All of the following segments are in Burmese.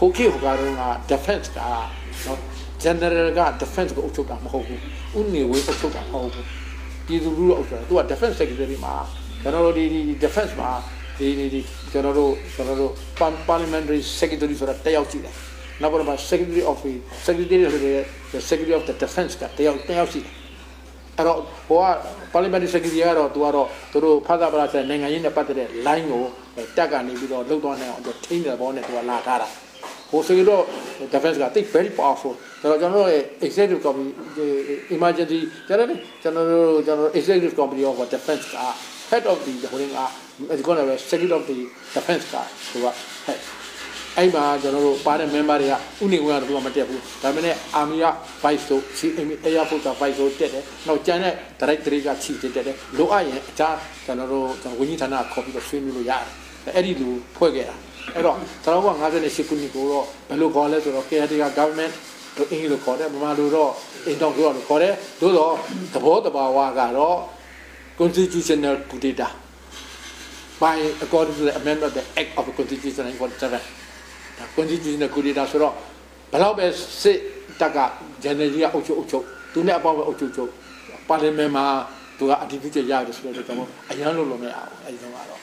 ဟိုခေတ်ဟိုကတော့က defense ကနော် general က defense ကိုအုပ်ချုပ်တာမဟုတ်ဘူးဥနေဝေးအုပ်ချုပ်တာမဟုတ်ဘူးပြည်သူလူထုအုပ်ချုပ်တာသူက defense secretary မှာကျွန်တော်တို့ဒီဒီ defense မှာဒီဒီဒီကျွန်တော်တို့ကျွန်တော်တို့ parliamentary secretary ဆိုတာတယောက်ရှိတယ်နောက်ပြီးတော့ secretary of the secretary of the secretary of the defense ကတယောက်တယောက်ရှိတယ်အဲ့တော့ဟိုက parliamentary secretary ကတော့သူကတော့သူတို့ဖသပလာတဲ့နိုင်ငံရေးနဲ့ပတ်သက်တဲ့ line ကိုတက်ကနေပြီးတော့လှုပ်သွားနိုင်အောင်ထိန်းတဲ့ဘောနဲ့သူကလာထားတာ ဟိုဆိုတော့ defense က think very powerful ကျွန်တော်ကျွန်တော်ရဲ့ executive committee emergency ကျွန်တော်ကျွန်တော်ကျွန်တော် executive committee of defense က head of the ဟိုကဒီကောလည်း secretary of the defense ကသူက head အဲ့မှာကျွန်တော်တို့ပါတဲ့ member တွေကဥနေဝင်ကတော့မတက်ဘူးဒါပေမဲ့ army က vice တို့ air force က vice တို့တက်တယ်နောက်ကျန်တဲ့ director က chief တက်တယ်လိုအပ်ရင်အခြားကျွန်တော်တို့ဝန်ကြီးဌာနခေါ်ပြီးတော့ဆွေးနွေးလို့ရတယ် အဲ့ဒီလူဖွဲ့ခဲ့တာအဲ့တော့1958ခုနှစ်ကိုတော့ဘယ်လိုခေါ်လဲဆိုတော့ caretaker government တို့အင်္ဂလိပ်ခေါ်တယ်ဗမာလိုတော့အင်တောင်ပြောလို့ခေါ်တယ်သို့တော့သဘောတဘာဝကတော့ constitutional coup d'etat by according to the amendment of the act of the constitution 1947 constitutional coup d'etat ဆိုတော့ဘယ်တော့ပဲစစ်တပ်က general ကြီးကအုပ်ချုပ်အုပ်ချုပ်သူနဲ့အပေါင်းပဲအုပ်ချုပ်ချုပ်ပါလီမန်မှာသူကအတည်ပြုချက်ရတယ်ဆိုတော့ကျွန်တော်အရန်လို့လို့မရအောင်အဲဒီတော့ကတော့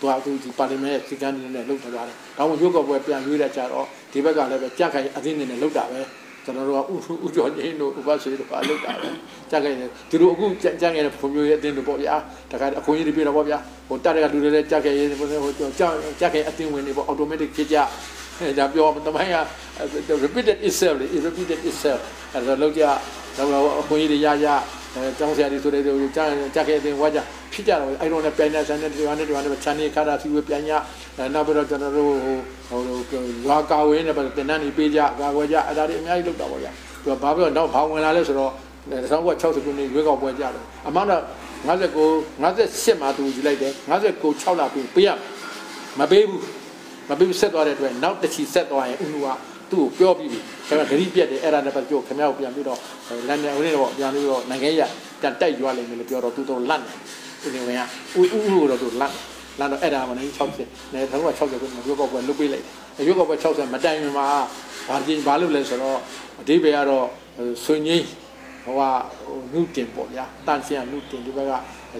သူကသူဒီပါလီမန်ရဲ့စီကံနေနဲ့လုပ်ထားတယ်။ဒါမှမဟုတ်ရုပ်ကပွဲပြန်ရွေးတဲ့ကြတော့ဒီဘက်ကလည်းပဲကြက်ခိုင်အသင်းနေနဲ့လုပ်တာပဲကျွန်တော်တို့ကဥဥကျော်ချင်းတို့ဥပဆွေတို့ကလုပ်တာပဲကြက်ခိုင်နေသူတို့အခုကြက်ကြက်ခိုင်တဲ့ဖွံ့ဖြိုးရေးအသင်းတို့ပေါ့ဗျာတခါအခွင့်အရေးတွေပြတော့ပေါ့ဗျာဟိုတက်တဲ့ကလူတွေလည်းကြက်ခိုင်ရေးဟိုကြက်ကြက်ခိုင်အသင်းဝင်တွေပေါ့ automatic ဖြစ်ကြအဲဒါပြောတမိုင်းက repeated itself လေ repeated itself အဲဒါလောက်ကြတော့အခွင့်အရေးတွေရရအဲကျောင်းဆရာတွေဆိုတဲ့ကြာကြာခဲ့တဲ့ဝါကြ ဖြစ်ကြတော့အဲ့တော့လည်းပြိုင်တဲ့ဆန်တဲ့ဒီဝါနဲ့ဒီဝါနဲ့ချန်နေခါတာစီဝပြိုင်ရနောက်ပြီးတော့ကျွန်တော်တို့ဟိုဟိုရွာကာဝင်းနဲ့တင်တန်းနေပေးကြကာကွယ်ကြအဲ့ဒါတွေအများကြီးလုပ်တာပေါ့ဗျာသူကဘာပြောတော့ဘာဝင်လာလဲဆိုတော့1960ခုနှစ်ရွေးကောက်ပွဲကြတယ်အမှန်တော့59 58မှာသူယူလိုက်တယ်59 6လပြီးပေးရမပေးဘူးမပေးဆက်သွားတဲ့အတွက်နောက်တစ်ချီဆက်သွားရင်ဥနုကသူ့ကိုပြောပြီးပြီခင်ဗျာဂရိပြက်တယ်အဲ့ဒါနဲ့ပတ်သက်ခင်ဗျားကိုပြန်ပြီးတော့လမ်းပြန်ဦးနေတော့ပြန်ပြီးတော့နိုင်ငံရပြန်တိုက်ရွာလိမ့်မယ်လို့ပြောတော့သူတော့လန့်တယ် ဦးနေဝင်ကဥဥဥတော့သူလန့်လန့်တော့အဲ့ဒါမှလည်း60နဲ့1960ခုနှစ်ရုပ်ောက်ပွဲလုတ်ပေးလိုက်တယ်ရုပ်ောက်ပွဲ60မတိုင်မီမှာဘာကြည့်ဘာလို့လဲဆိုတော့အဓိပ္ပာယ်ကတော့ဆွေငိမ့်ဟိုကနုတင်ပေါ့ဗျာတန်ဆင်ကနုတင်ဒီဘက်က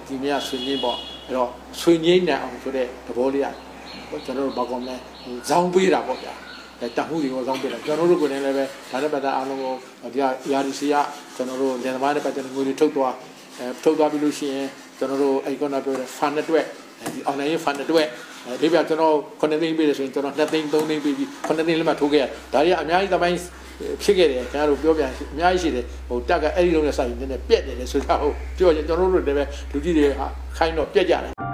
ဒီမြဆွေငိမ့်ပေါ့အဲ့တော့ဆွေငိမ့်နိုင်အောင်ဆိုတဲ့သဘောလေးကကျွန်တော်တို့ဘာကောင်းလဲဇောင်းပေးတာပေါ့ဗျာတမှုတွေကိုစောင်းပြတယ်ကျွန်တော်တို့ကိုယ်တိုင်လည်းပဲဒါနဲ့ပတ်သက်အားလုံးကိုဒီက ERC ကကျွန်တော်တို့လန်သမားနဲ့ပတ်သက်တဲ့ငွေတွေထုတ်သွားအဲထုတ်သွားပြီလို့ရှိရင် ကျွန်တော်တို့အဲ့ကောနာပြောတဲ့ fund အတွက်ဒီ online fund အတွက်ဒီပြကျွန်တော်9သိန်းပေးတယ်ဆိုရင်ကျွန်တော်2သိန်း3သိန်းပေးပြီး9သိန်းလက်မှတ်ထိုးခဲ့ရဒါတွေကအများကြီးသမိုင်းဖြစ်ခဲ့တယ်ကျွန်တော်တို့ပြောပြအများကြီးရှိတယ်ဟိုတက်ကအဲ့ဒီလုံးနဲ့စိုက်နေတယ်ပြက်တယ်ဆိုတော့ပြောရင်ကျွန်တော်တို့တွေလည်းလူကြီးတွေခိုင်းတော့ပြက်ကြတယ်